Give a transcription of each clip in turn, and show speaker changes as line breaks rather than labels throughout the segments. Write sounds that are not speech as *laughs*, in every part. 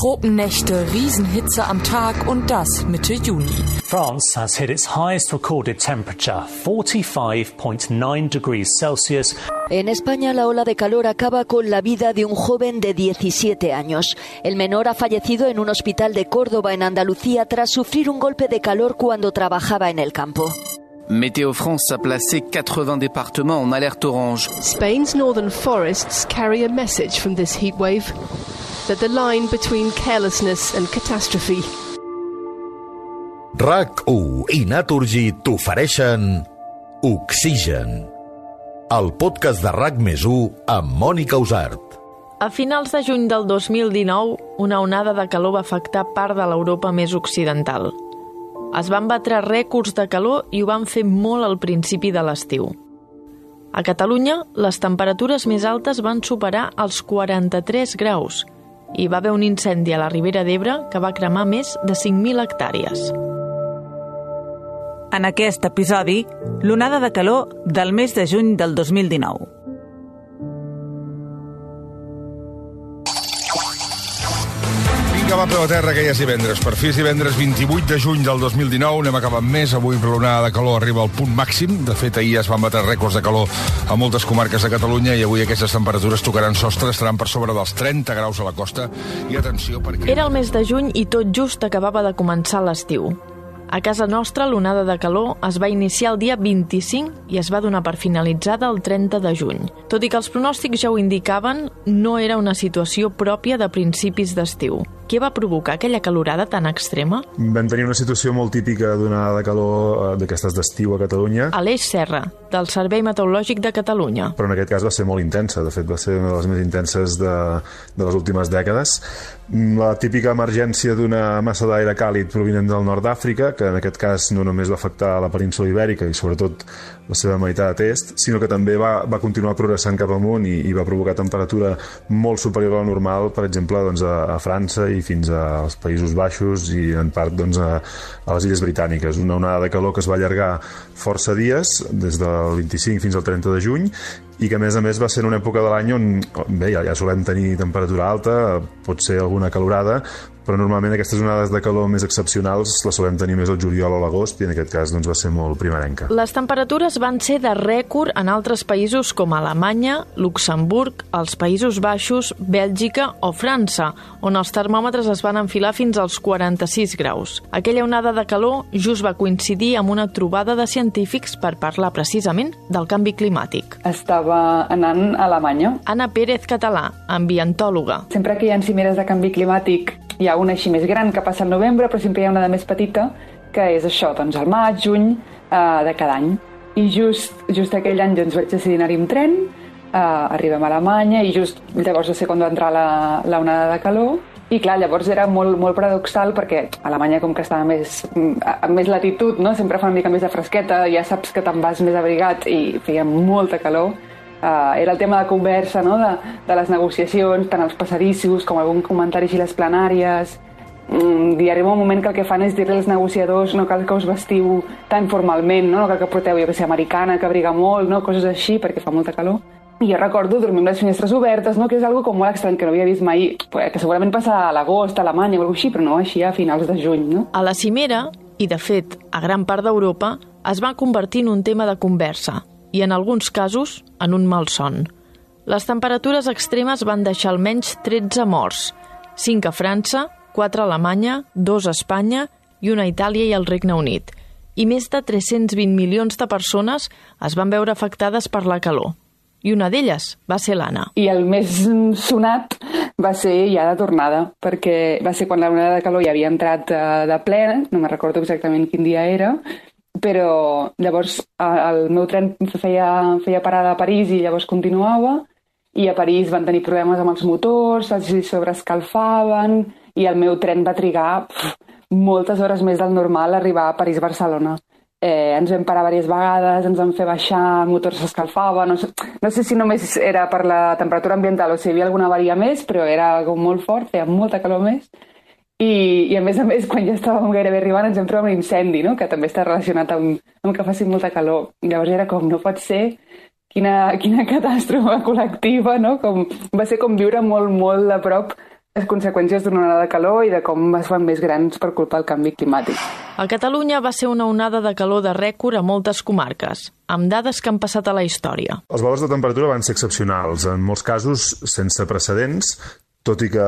Tropennächte, Riesenhitze am Tag und das Mitte Juni.
France has hit its highest recorded temperature, 45.9 degrees Celsius.
En España la ola de calor acaba con la vida de un joven de 17 años. El menor ha fallecido en un hospital de Córdoba, en Andalucía, tras sufrir un golpe de calor cuando trabajaba en el campo.
Météo France a placé 80 départements en alerte orange.
Spain's northern forests carry a message from this heatwave that the line between carelessness and catastrophe
RAC1 i Naturgy t'ofereixen Oxigen, el podcast de RAC més 1 amb Mònica Usart.
A finals de juny del 2019, una onada de calor va afectar part de l'Europa més occidental. Es van batre rècords de calor i ho van fer molt al principi de l'estiu. A Catalunya, les temperatures més altes van superar els 43 graus i va haver un incendi a la Ribera d'Ebre que va cremar més de 5.000 hectàrees.
En aquest episodi, l'onada de calor del mes de juny del 2019.
Va, peu a terra, que ja divendres. Per fi és divendres 28 de juny del 2019. Anem acabant més. Avui l'onada de calor arriba al punt màxim. De fet, ahir es van batre rècords de calor a moltes comarques de Catalunya i avui aquestes temperatures tocaran sostre, estaran per sobre dels 30 graus a la costa. I atenció, perquè...
Era el mes de juny i tot just acabava de començar l'estiu. A casa nostra, l'onada de calor es va iniciar el dia 25 i es va donar per finalitzada el 30 de juny. Tot i que els pronòstics ja ho indicaven, no era una situació pròpia de principis d'estiu. Què va provocar aquella calorada tan extrema?
Vam tenir una situació molt típica d'una de calor eh, d'aquestes d'estiu a Catalunya.
Aleix Serra, del Servei Meteorològic de Catalunya.
Però en aquest cas va ser molt intensa, de fet va ser una de les més intenses de, de les últimes dècades. La típica emergència d'una massa d'aire càlid provinent del nord d'Àfrica, que en aquest cas no només va afectar la península ibèrica i sobretot la seva meitat est, sinó que també va, va continuar progressant cap amunt i, i va provocar temperatura molt superior a la normal, per exemple, doncs, a, a França i fins als Països Baixos i en part doncs, a, a les Illes Britàniques. Una onada de calor que es va allargar força dies, des del 25 fins al 30 de juny, i que a més a més va ser en una època de l'any on bé, ja, ja solem tenir temperatura alta, pot ser alguna calorada, però normalment aquestes onades de calor més excepcionals les solem tenir més al juliol o l'agost i en aquest cas doncs, va ser molt primerenca.
Les temperatures van ser de rècord en altres països com Alemanya, Luxemburg, els Països Baixos, Bèlgica o França, on els termòmetres es van enfilar fins als 46 graus. Aquella onada de calor just va coincidir amb una trobada de científics per parlar precisament del canvi climàtic.
Estava anant a Alemanya.
Anna Pérez Català, ambientòloga.
Sempre que hi ha cimeres de canvi climàtic hi ha una així més gran que passa al novembre, però sempre hi ha una de més petita, que és això, doncs al maig, juny eh, de cada any. I just, just aquell any doncs, vaig decidir anar-hi amb tren, eh, arribem a Alemanya i just llavors va ser quan va entrar la, la onada de calor i clar, llavors era molt, molt paradoxal perquè Alemanya com que estava més, a més latitud, no? sempre fa una mica més de fresqueta, ja saps que te'n vas més abrigat i feia molta calor, Uh, era el tema de conversa no? de, de les negociacions, tant els passadissos com algun comentari així les plenàries. Mm, I arriba un moment que el que fan és dir-li als negociadors no cal que us vestiu tan formalment, no, no cal que porteu, jo que sé, americana, que abriga molt, no? coses així, perquè fa molta calor. I jo recordo dormir amb les finestres obertes, no? que és algo com molt estrany, que no havia vist mai, que segurament passa a l'agost, a Alemanya o alguna així, però no així a finals de juny. No?
A la cimera, i de fet a gran part d'Europa, es va convertir en un tema de conversa, i en alguns casos en un malson. Les temperatures extremes van deixar almenys 13 morts, 5 a França, 4 a Alemanya, 2 a Espanya i una a Itàlia i el Regne Unit. I més de 320 milions de persones es van veure afectades per la calor. I una d'elles va ser l'Anna.
I el més sonat va ser ja de tornada, perquè va ser quan la onada de calor ja havia entrat eh, de ple, no me recordo exactament quin dia era, però llavors el meu tren feia, feia parada a París i llavors continuava i a París van tenir problemes amb els motors, els sobrescalfaven i el meu tren va trigar pff, moltes hores més del normal a arribar a París-Barcelona. eh, ens vam parar diverses vegades, ens vam fer baixar, el motor s'escalfava, no, sé, no sé si només era per la temperatura ambiental o si hi havia alguna avaria més, però era algo molt fort, feia molta calor més, i, i a més a més, quan ja estàvem gairebé arribant, ens vam trobar un incendi, no? que també està relacionat amb, amb que faci molta calor. Llavors era com, no pot ser, quina, quina catàstrofe col·lectiva, no? Com, va ser com viure molt, molt de prop les conseqüències d'una onada de calor i de com es fan més grans per culpa del canvi climàtic.
A Catalunya va ser una onada de calor de rècord a moltes comarques, amb dades que han passat a la història.
Els valors de temperatura van ser excepcionals, en molts casos sense precedents, tot i que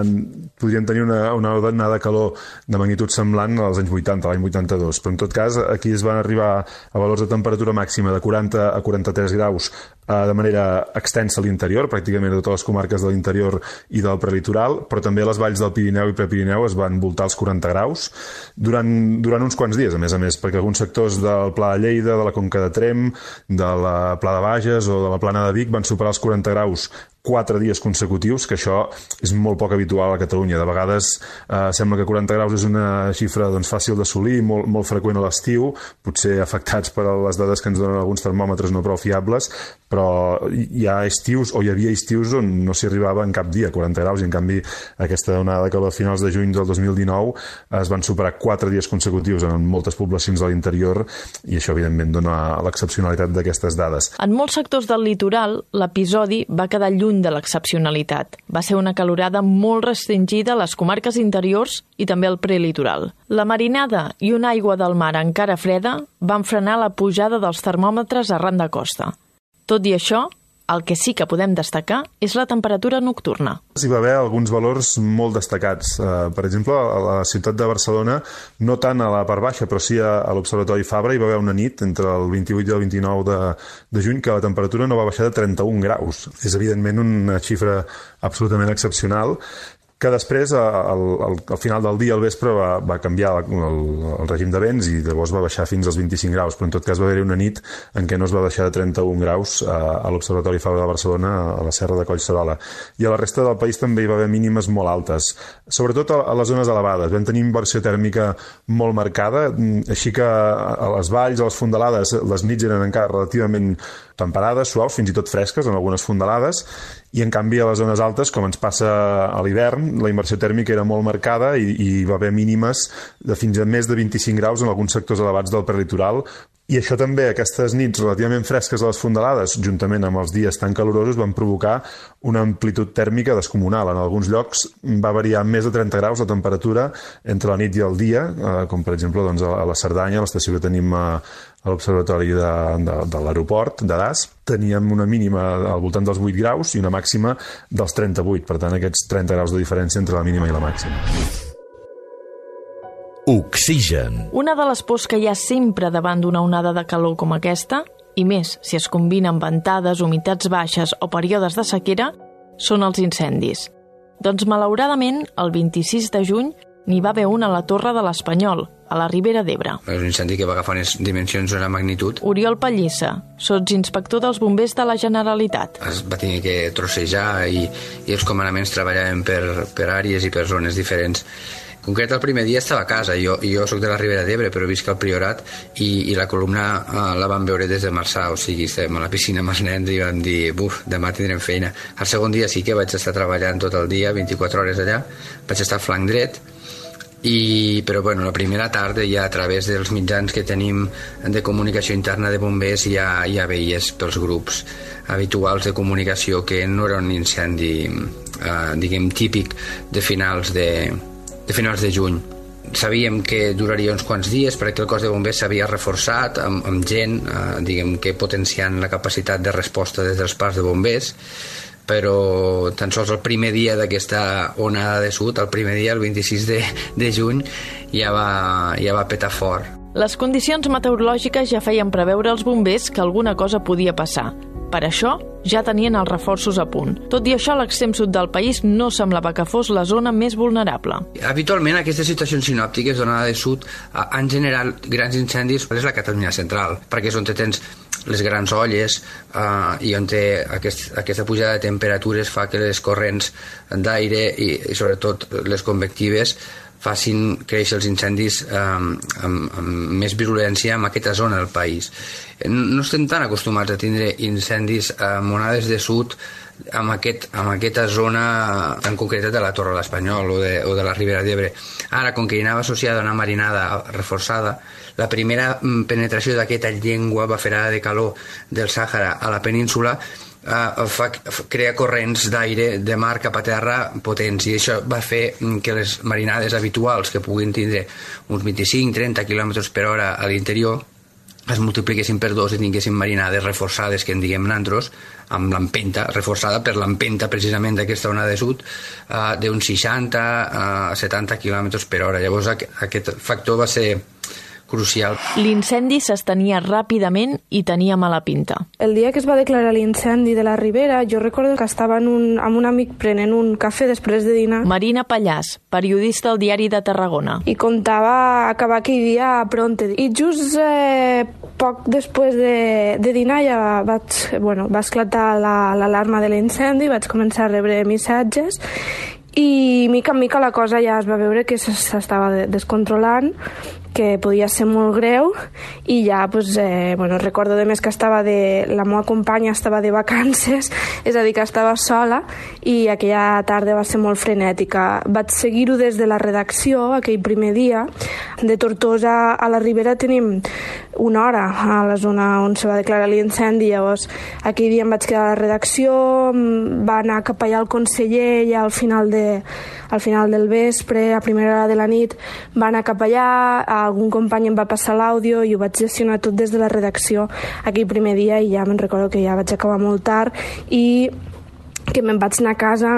en, podríem tenir una, una onada de calor de magnitud semblant als anys 80, l'any 82. Però en tot cas, aquí es van arribar a valors de temperatura màxima de 40 a 43 graus eh, de manera extensa a l'interior, pràcticament a totes les comarques de l'interior i del prelitoral, però també a les valls del Pirineu i Prepirineu es van voltar els 40 graus durant, durant uns quants dies, a més a més, perquè alguns sectors del Pla de Lleida, de la Conca de Trem, de la Pla de Bages o de la Plana de Vic van superar els 40 graus quatre dies consecutius, que això és molt poc habitual a Catalunya. De vegades eh, sembla que 40 graus és una xifra doncs, fàcil d'assolir, molt, molt freqüent a l'estiu, potser afectats per les dades que ens donen alguns termòmetres no prou fiables, però hi ha estius, o hi havia estius on no s'hi arribava en cap dia, 40 graus, i en canvi aquesta onada calor a finals de juny del 2019 es van superar quatre dies consecutius en moltes poblacions de l'interior i això evidentment dona l'excepcionalitat d'aquestes dades.
En molts sectors del litoral, l'episodi va quedar lluny lluny de l'excepcionalitat. Va ser una calorada molt restringida a les comarques interiors i també al prelitoral. La marinada i una aigua del mar encara freda van frenar la pujada dels termòmetres arran de costa. Tot i això, el que sí que podem destacar és la temperatura nocturna.
Hi va haver alguns valors molt destacats. Uh, per exemple, a la ciutat de Barcelona, no tant a la part baixa, però sí a l'Observatori Fabra, hi va haver una nit entre el 28 i el 29 de, de juny que la temperatura no va baixar de 31 graus. És evidentment una xifra absolutament excepcional que després, al, al, al final del dia, al vespre, va, va canviar el, el règim de vents i llavors va baixar fins als 25 graus, però en tot cas va haver-hi una nit en què no es va baixar de 31 graus a, a l'Observatori Fabra de Barcelona, a la serra de Collserola. I a la resta del país també hi va haver mínimes molt altes, sobretot a, a les zones elevades. Vam tenir inversió tèrmica molt marcada, així que a les valls, a les fondalades, les nits eren encara relativament temperades, suaus, fins i tot fresques en algunes fondalades, i en canvi a les zones altes, com ens passa a l'hivern, la inversió tèrmica era molt marcada i, i va haver mínimes de fins a més de 25 graus en alguns sectors elevats del prelitoral, i això també, aquestes nits relativament fresques a les fondalades, juntament amb els dies tan calorosos, van provocar una amplitud tèrmica descomunal. En alguns llocs va variar més de 30 graus la temperatura entre la nit i el dia, eh, com per exemple doncs, a la Cerdanya, l'estació que tenim a, a l'observatori de, de, de l'aeroport de Das, teníem una mínima al voltant dels 8 graus i una màxima dels 38, per tant aquests 30 graus de diferència entre la mínima i la màxima.
Oxigen.
Una de les pors que hi ha sempre davant d'una onada de calor com aquesta, i més si es combina amb ventades, humitats baixes o períodes de sequera, són els incendis. Doncs malauradament, el 26 de juny n'hi va haver un a la Torre de l'Espanyol, a la Ribera d'Ebre.
És un incendi que va agafar unes dimensions d'una magnitud.
Oriol Pallissa, inspector dels bombers de la Generalitat.
Es va tenir que trossejar i, i els comandaments treballaven per, per àrees i per zones diferents concret el primer dia estava a casa, jo, jo sóc de la Ribera d'Ebre però visc al Priorat i, i la columna uh, la vam veure des de Marçà. O sigui, estem a la piscina amb els nens i vam dir buf, demà tindrem feina. El segon dia sí que vaig estar treballant tot el dia 24 hores allà, vaig estar flanc dret. I, però bueno, la primera tarda ja a través dels mitjans que tenim de comunicació interna de bombers ja, ja veies pels grups habituals de comunicació que no era un incendi eh, diguem típic de finals de, de finals de juny. Sabíem que duraria uns quants dies perquè el cos de bombers s'havia reforçat amb, amb gent, eh, diguem que potenciant la capacitat de resposta des dels parcs de bombers, però tan sols el primer dia d'aquesta onada de sud, el primer dia, el 26 de, de juny, ja va, ja va petar fort.
Les condicions meteorològiques ja feien preveure als bombers que alguna cosa podia passar. Per això, ja tenien els reforços a punt. Tot i això, l'extrem sud del país no semblava que fos la zona més vulnerable.
Habitualment, aquestes situacions sinòptiques d'onada de sud, en general, grans incendis, és la Catalunya central, perquè és on tens les grans olles eh, i on té aquest, aquesta pujada de temperatures fa que les corrents d'aire i, i sobretot les convectives facin créixer els incendis eh, amb, amb més virulència en aquesta zona del país. No estem tan acostumats a tindre incendis a Monades de Sud amb, aquest, amb aquesta zona tan concreta de la Torre de l'Espanyol o, de, o de la Ribera d'Ebre. Ara, com que hi anava associada una marinada reforçada, la primera mm, penetració d'aquesta llengua baferada de calor del Sàhara a la península uh, fa, crea corrents d'aire de mar cap a terra potents i això va fer mm, que les marinades habituals que puguin tindre uns 25-30 km per hora a l'interior es multipliquessin per dos i tinguessin marinades reforçades, que en diguem nantros, amb l'empenta, reforçada per l'empenta precisament d'aquesta onada de sud, d'uns 60 a uh, 70 km per hora. Llavors aquest factor va ser crucial.
L'incendi s'estenia ràpidament i tenia mala pinta.
El dia que es va declarar l'incendi de la Ribera, jo recordo que estava en un, amb un amic prenent un cafè després de dinar.
Marina Pallàs, periodista al diari de Tarragona.
I contava acabar aquell dia pronte. I just eh, poc després de, de dinar ja vaig, bueno, va esclatar l'alarma la, de l'incendi, vaig començar a rebre missatges i mica en mica la cosa ja es va veure que s'estava descontrolant que podia ser molt greu i ja, pues, eh, bueno, recordo de més que estava de, la meva companya estava de vacances, *laughs* és a dir, que estava sola i aquella tarda va ser molt frenètica. Vaig seguir-ho des de la redacció aquell primer dia. De Tortosa a la Ribera tenim una hora a la zona on se va declarar l'incendi, llavors aquell dia em vaig quedar a la redacció, va anar cap allà el conseller ja al final, de, al final del vespre, a primera hora de la nit, va anar cap allà, algun company em va passar l'àudio i ho vaig gestionar tot des de la redacció aquell primer dia i ja me'n recordo que ja vaig acabar molt tard i que me'n vaig anar a casa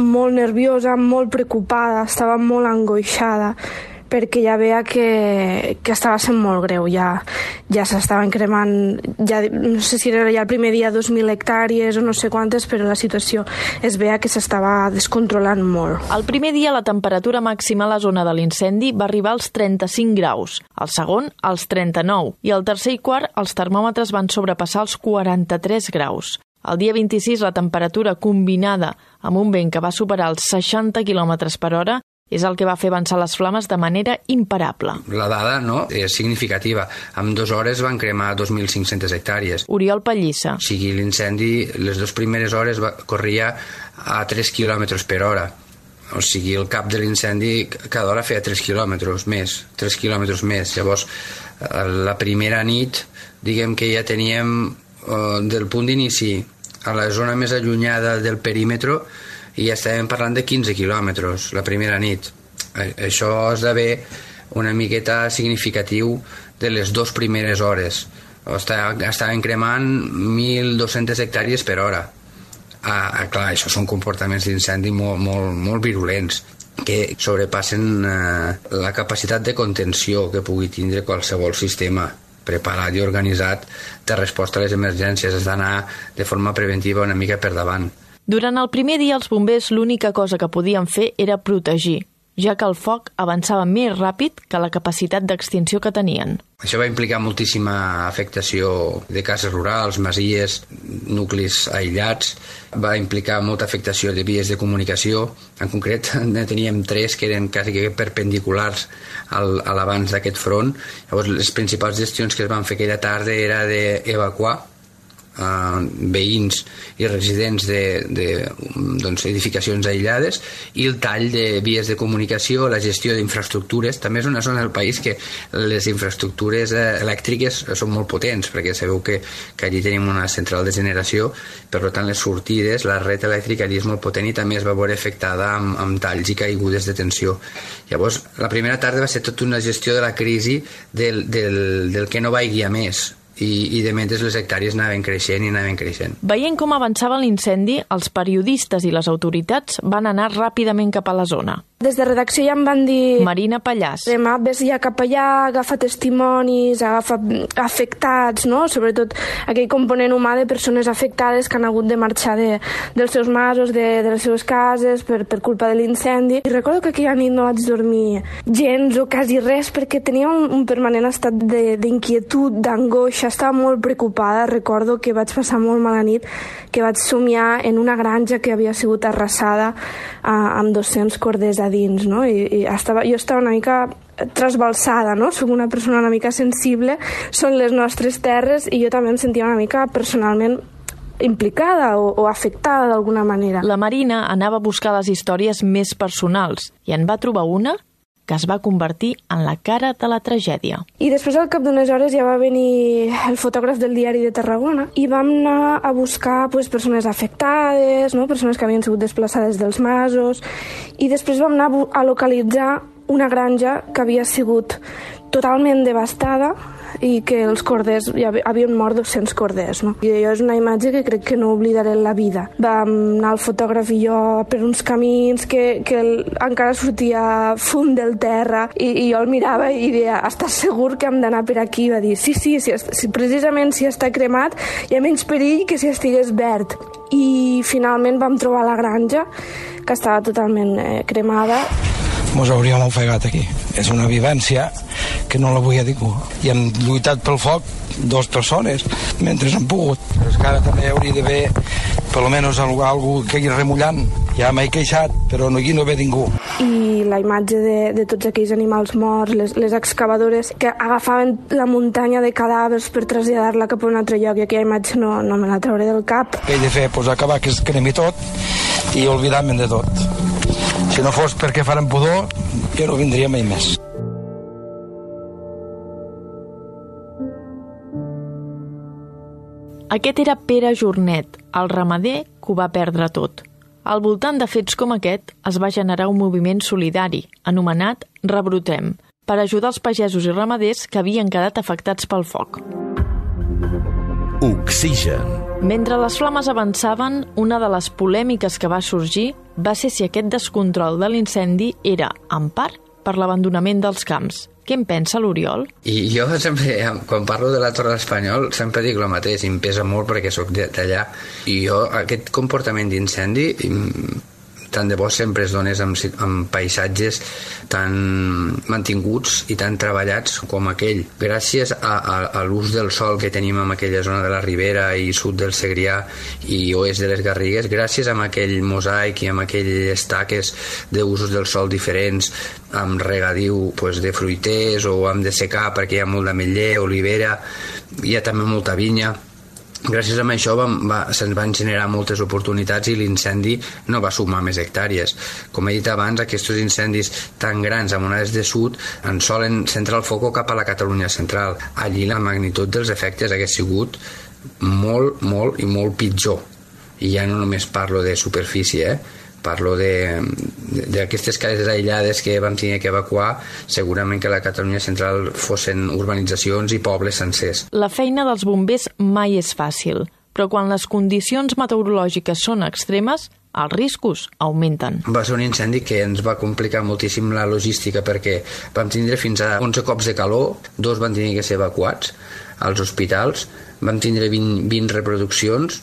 molt nerviosa, molt preocupada, estava molt angoixada perquè ja veia que, que estava sent molt greu, ja, ja s'estaven cremant, ja, no sé si era ja el primer dia 2.000 hectàrees o no sé quantes, però la situació es veia que s'estava descontrolant molt.
El primer dia la temperatura màxima a la zona de l'incendi va arribar als 35 graus, el segon als 39 i el tercer i quart els termòmetres van sobrepassar els 43 graus. El dia 26 la temperatura combinada amb un vent que va superar els 60 km per hora és el que va fer avançar les flames de manera imparable.
La dada no, és significativa. En dues hores van cremar 2.500 hectàrees.
Oriol Pallissa.
O sigui, l'incendi, les dues primeres hores va, corria a 3 km per hora. O sigui, el cap de l'incendi cada hora feia 3 quilòmetres més, 3 quilòmetres més. Llavors, eh, la primera nit, diguem que ja teníem eh, del punt d'inici a la zona més allunyada del perímetre i estàvem parlant de 15 quilòmetres la primera nit. Això esdevé una miqueta significatiu de les dues primeres hores. Estaven cremant 1.200 hectàrees per hora. Ah, ah, clar, això són comportaments d'incendi molt, molt, molt virulents que sobrepassen eh, la capacitat de contenció que pugui tindre qualsevol sistema preparat i organitzat de resposta a les emergències. Has d'anar de forma preventiva una mica per davant.
Durant el primer dia, els bombers l'única cosa que podien fer era protegir, ja que el foc avançava més ràpid que la capacitat d'extinció que tenien.
Això va implicar moltíssima afectació de cases rurals, masies, nuclis aïllats, va implicar molta afectació de vies de comunicació. En concret, *laughs* ne teníem tres que eren quasi que perpendiculars al, a l'abans d'aquest front. Llavors, les principals gestions que es van fer aquella tarda era d'evacuar eh, veïns i residents de, de doncs, edificacions aïllades i el tall de vies de comunicació, la gestió d'infraestructures. També és una zona del país que les infraestructures eh, elèctriques són molt potents, perquè sabeu que, que allí tenim una central de generació, per tant les sortides, la red elèctrica allí és molt potent i també es va veure afectada amb, amb talls i caigudes de tensió. Llavors, la primera tarda va ser tota una gestió de la crisi del, del, del que no va guiar més, i, i de mentre les hectàrees anaven creixent i anaven creixent.
Veient com avançava l'incendi, els periodistes i les autoritats van anar ràpidament cap a la zona.
Des de redacció ja em van dir...
Marina Pallàs.
Demà ves ja cap allà, agafa testimonis, agafa afectats, no? Sobretot aquell component humà de persones afectades que han hagut de marxar de, dels seus masos, de, de les seves cases, per, per culpa de l'incendi. I recordo que aquella nit no vaig dormir gens o quasi res perquè tenia un, un permanent estat d'inquietud, d'angoixa, estava molt preocupada. Recordo que vaig passar molt mala nit, que vaig somiar en una granja que havia sigut arrasada uh, amb 200 corders a dins, no? I, i estava, jo estava una mica trasbalsada, no? Soc una persona una mica sensible, són les nostres terres i jo també em sentia una mica personalment implicada o, o afectada d'alguna manera.
La Marina anava a buscar les històries més personals i en va trobar una que es va convertir en la cara de la tragèdia.
I després, al cap d'unes hores, ja va venir el fotògraf del diari de Tarragona i vam anar a buscar pues, persones afectades, no? persones que havien sigut desplaçades dels masos, i després vam anar a localitzar una granja que havia sigut totalment devastada i que els corders, hi havien mort 200 corders. No? I allò és una imatge que crec que no oblidaré en la vida. Vam anar el fotògraf i jo per uns camins que, que el, encara sortia fum del terra i, i jo el mirava i deia, estàs segur que hem d'anar per aquí? I va dir, sí, sí, si, si, precisament si està cremat hi ha menys perill que si estigués verd. I finalment vam trobar la granja que estava totalment eh, cremada
mos hauríem ofegat aquí. És una vivència que no la vull a ningú. I hem lluitat pel foc dues persones mentre han pogut. Però és que ara també hauria d'haver per almenys algú, algú que hi remullant. Ja m'he queixat, però no, aquí no ve ningú.
I la imatge de, de tots aquells animals morts, les, les excavadores que agafaven la muntanya de cadàvers per traslladar-la cap a un altre lloc i aquella imatge no, no me la trauré del cap.
Què he de fer? Pues acabar que es cremi tot i oblidar-me'n de tot. Si no fos perquè farem pudor, jo no vindria mai més.
Aquest era Pere Jornet, el ramader que ho va perdre tot. Al voltant de fets com aquest es va generar un moviment solidari, anomenat Rebrotem, per ajudar els pagesos i ramaders que havien quedat afectats pel foc.
Oxigen.
Mentre les flames avançaven, una de les polèmiques que va sorgir va ser si aquest descontrol de l'incendi era, en part, per l'abandonament dels camps. Què en pensa l'Oriol?
I jo sempre, quan parlo de la Torre d'Espanyol, sempre dic el mateix, i em pesa molt perquè sóc d'allà. I jo, aquest comportament d'incendi tant de bo sempre es donés amb, amb paisatges tan mantinguts i tan treballats com aquell. Gràcies a, a, a l'ús del sol que tenim en aquella zona de la Ribera i sud del Segrià i oest de les Garrigues, gràcies a aquell mosaic i amb aquelles taques d'usos del sol diferents, amb regadiu pues, de fruiters o amb de secar perquè hi ha molt d'ametller, olivera, hi ha també molta vinya, gràcies a això va, va, se'ns van generar moltes oportunitats i l'incendi no va sumar més hectàrees. Com he dit abans, aquests incendis tan grans amb onades de sud en solen centrar el foc cap a la Catalunya central. Allí la magnitud dels efectes hagués sigut molt, molt i molt pitjor. I ja no només parlo de superfície, eh? Parlo d'aquestes cases aïllades que vam tenir que evacuar segurament que la Catalunya central fossin urbanitzacions i pobles sencers.
La feina dels bombers mai és fàcil, però quan les condicions meteorològiques són extremes, els riscos augmenten.
Va ser un incendi que ens va complicar moltíssim la logística perquè vam tindre fins a 11 cops de calor, dos van tenir que ser evacuats als hospitals, vam tindre 20, 20 reproduccions,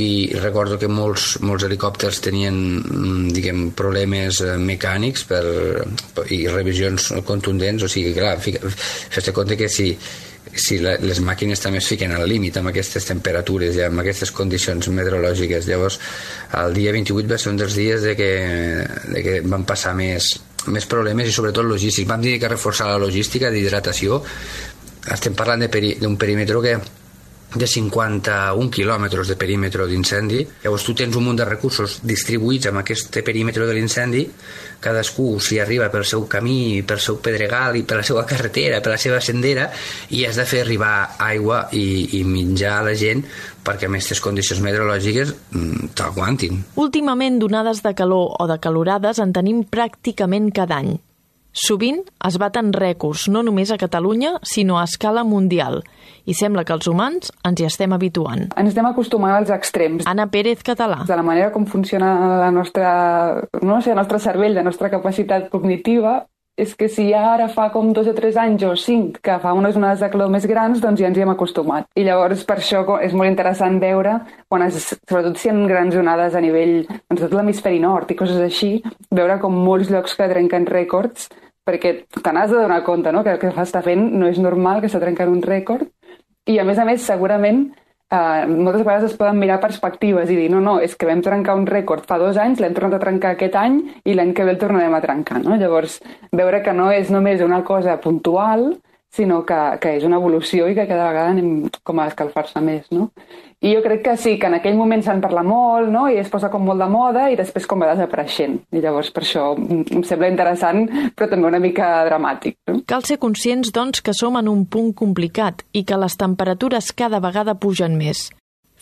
i recordo que molts, molts helicòpters tenien mm, diguem, problemes eh, mecànics per, i revisions contundents, o sigui, clar, fes-te compte que si, si la, les màquines també es fiquen al límit amb aquestes temperatures i amb aquestes condicions meteorològiques. Llavors, el dia 28 va ser un dels dies de que, de que van passar més, més problemes i sobretot logístics. Vam dir que reforçar la logística d'hidratació. Estem parlant d'un perímetre que de 51 quilòmetres de perímetre d'incendi. Llavors tu tens un munt de recursos distribuïts amb aquest perímetre de l'incendi, cadascú s'hi arriba pel seu camí, pel seu pedregal i per la seva carretera, per la seva sendera, i has de fer arribar aigua i, i menjar a la gent perquè amb aquestes condicions meteorològiques mm, t'aguantin.
Últimament, donades de calor o de calorades en tenim pràcticament cada any. Sovint es baten rècords, no només a Catalunya, sinó a escala mundial, i sembla que els humans ens hi estem habituant.
Ens estem acostumant als extrems.
Anna Pérez, català.
De la manera com funciona la nostra, no sé, el nostre cervell, la nostra capacitat cognitiva, és que si ja ara fa com dos o tres anys o cinc que fa unes onades de calor més grans, doncs ja ens hi hem acostumat. I llavors per això és molt interessant veure, quan es, sobretot si hi ha grans onades a nivell, doncs tot l'hemisferi nord i coses així, veure com molts llocs que trenquen rècords, perquè te n'has de donar compte, no?, que el que està fent no és normal, que està trencant un rècord, i a més a més segurament eh, moltes vegades es poden mirar perspectives i dir, no, no, és que vam trencar un rècord fa dos anys, l'hem tornat a trencar aquest any i l'any que ve el tornarem a trencar, no? Llavors, veure que no és només una cosa puntual, sinó que, que és una evolució i que cada vegada anem com a escalfar-se més, no? I jo crec que sí, que en aquell moment se'n parla molt, no?, i es posa com molt de moda i després com va desapareixent. I llavors per això em sembla interessant, però també una mica dramàtic, no?
Cal ser conscients, doncs, que som en un punt complicat i que les temperatures cada vegada pugen més.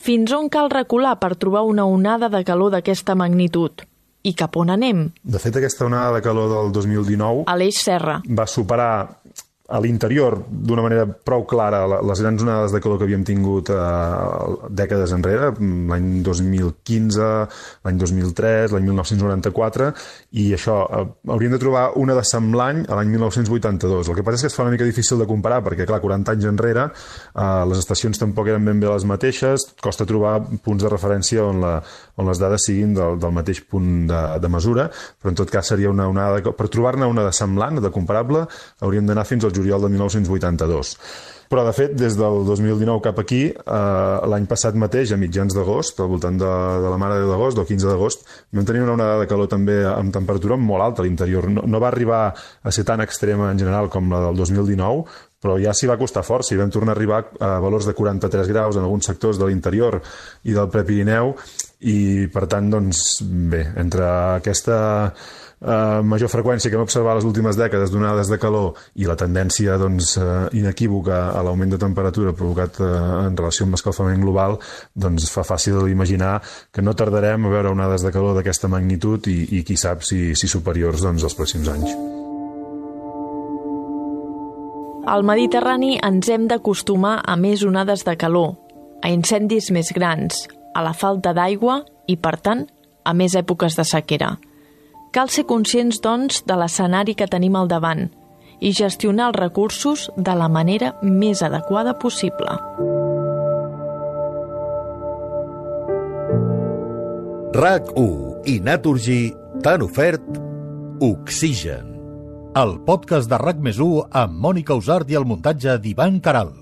Fins on cal recular per trobar una onada de calor d'aquesta magnitud? I cap on anem?
De fet, aquesta onada de calor del 2019...
A l'eix Serra.
Va superar a l'interior d'una manera prou clara les grans onades de calor que havíem tingut eh, dècades enrere, l'any 2015, l'any 2003, l'any 1994, i això, eh, hauríem de trobar una de semblant a l'any 1982. El que passa és que es fa una mica difícil de comparar, perquè, clar, 40 anys enrere eh, les estacions tampoc eren ben bé les mateixes, costa trobar punts de referència on, la, on les dades siguin del, del mateix punt de, de mesura, però en tot cas seria una onada... Per trobar-ne una de semblant, de comparable, hauríem d'anar fins al juliol de 1982. Però, de fet, des del 2019 cap aquí, eh, l'any passat mateix, a mitjans d'agost, al voltant de, de la Mare de d'agost, del 15 d'agost, vam tenir una onada de calor també amb temperatura molt alta a l'interior. No, no va arribar a ser tan extrema en general com la del 2019, però ja s'hi va costar força i vam tornar a arribar a valors de 43 graus en alguns sectors de l'interior i del Prepirineu i per tant, doncs, bé, entre aquesta eh, major freqüència que hem observat les últimes dècades d'onades de calor i la tendència doncs, eh, inequívoca a l'augment de temperatura provocat eh, en relació amb l'escalfament global, doncs fa fàcil imaginar que no tardarem a veure onades de calor d'aquesta magnitud i, i qui sap si, si superiors doncs, els pròxims anys.
Al Mediterrani ens hem d'acostumar a més onades de calor, a incendis més grans, a la falta d'aigua i, per tant, a més èpoques de sequera. Cal ser conscients, doncs, de l'escenari que tenim al davant i gestionar els recursos de la manera més adequada possible.
RAC1 i Naturgy t'han ofert Oxigen, el podcast de RAC més amb Mònica Usart i el muntatge d'Ivan Caral.